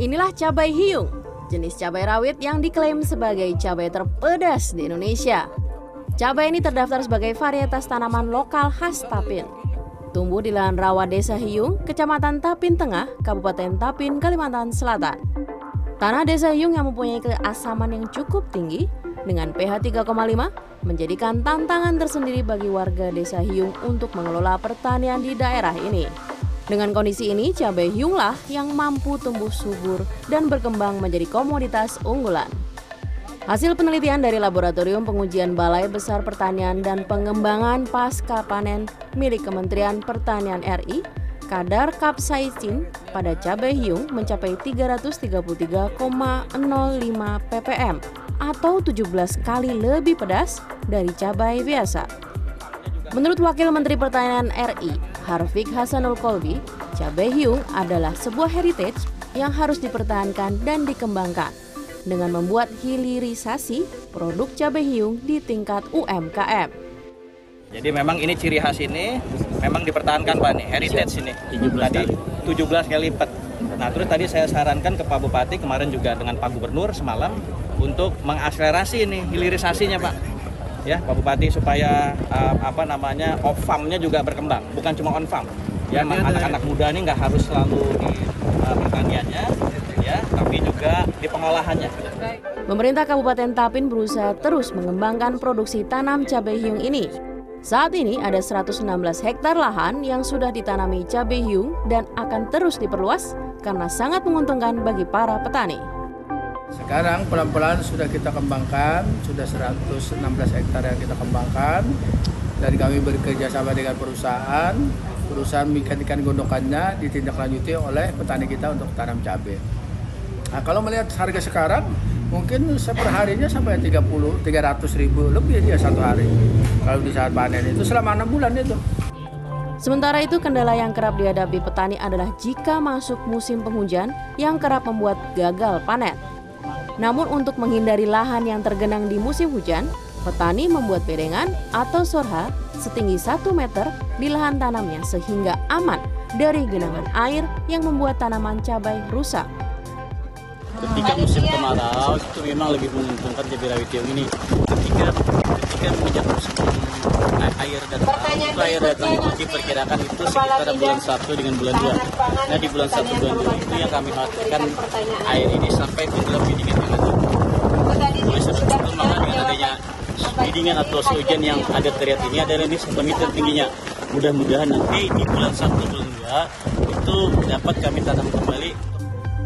Inilah cabai hiung, jenis cabai rawit yang diklaim sebagai cabai terpedas di Indonesia. Cabai ini terdaftar sebagai varietas tanaman lokal khas Tapin. Tumbuh di lahan rawa Desa Hiung, Kecamatan Tapin Tengah, Kabupaten Tapin, Kalimantan Selatan. Tanah Desa Hiung yang mempunyai keasaman yang cukup tinggi dengan pH 3,5 menjadikan tantangan tersendiri bagi warga Desa Hiung untuk mengelola pertanian di daerah ini. Dengan kondisi ini, cabai hiunglah yang mampu tumbuh subur dan berkembang menjadi komoditas unggulan. Hasil penelitian dari Laboratorium Pengujian Balai Besar Pertanian dan Pengembangan Pasca Panen milik Kementerian Pertanian RI, kadar kapsaisin pada cabai hiung mencapai 333,05 ppm atau 17 kali lebih pedas dari cabai biasa. Menurut Wakil Menteri Pertanian RI, Harfiq Hasanul Kolbi, cabai hiung adalah sebuah heritage yang harus dipertahankan dan dikembangkan dengan membuat hilirisasi produk cabai hiung di tingkat UMKM. Jadi memang ini ciri khas ini memang dipertahankan Pak nih, heritage ini. 17 tadi 17 kali lipat. Nah, terus tadi saya sarankan ke Pak Bupati kemarin juga dengan Pak Gubernur semalam untuk mengakselerasi ini hilirisasinya Pak ya Pak Bupati supaya uh, apa namanya off farmnya juga berkembang bukan cuma on farm ya anak-anak muda ini nggak harus selalu di uh, pertaniannya ya tapi juga di pengolahannya. Pemerintah Kabupaten Tapin berusaha terus mengembangkan produksi tanam cabai hiung ini. Saat ini ada 116 hektar lahan yang sudah ditanami cabai hiung dan akan terus diperluas karena sangat menguntungkan bagi para petani. Sekarang pelan-pelan sudah kita kembangkan, sudah 116 hektar yang kita kembangkan. Dan kami bekerja sama dengan perusahaan, perusahaan ikan-ikan gondokannya ditindaklanjuti oleh petani kita untuk tanam cabai. Nah, kalau melihat harga sekarang, mungkin seperharinya sampai 30, 300 ribu lebih dia satu hari. Kalau di saat panen itu selama enam bulan itu. Sementara itu, kendala yang kerap dihadapi petani adalah jika masuk musim penghujan yang kerap membuat gagal panen. Namun untuk menghindari lahan yang tergenang di musim hujan, petani membuat bedengan atau sorha setinggi 1 meter di lahan tanamnya sehingga aman dari genangan air yang membuat tanaman cabai rusak. Ketika musim kemarau itu memang lebih menguntungkan cabai rawit yang ini. Ketika ketika menginjak musim air datang, itu air datang itu diperkirakan itu sekitar bulan 1 dengan bulan 2. Nah di bulan 1 bulan 2 itu yang kami khawatirkan air ini sampai tenggelam di dingin lanjut. Oleh sebab itu maka dengan adanya bidingan atau hujan yang ada teriak ini adalah ini satu meter tingginya. Mudah-mudahan nanti di bulan 1 bulan 2 itu dapat kami tanam kembali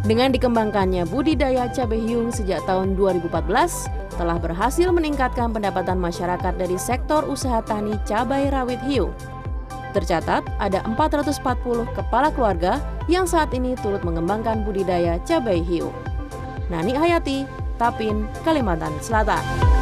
dengan dikembangkannya budidaya cabai hiung sejak tahun 2014, telah berhasil meningkatkan pendapatan masyarakat dari sektor usaha tani cabai rawit hiung. Tercatat ada 440 kepala keluarga yang saat ini turut mengembangkan budidaya cabai hiung. Nani Hayati, Tapin, Kalimantan Selatan.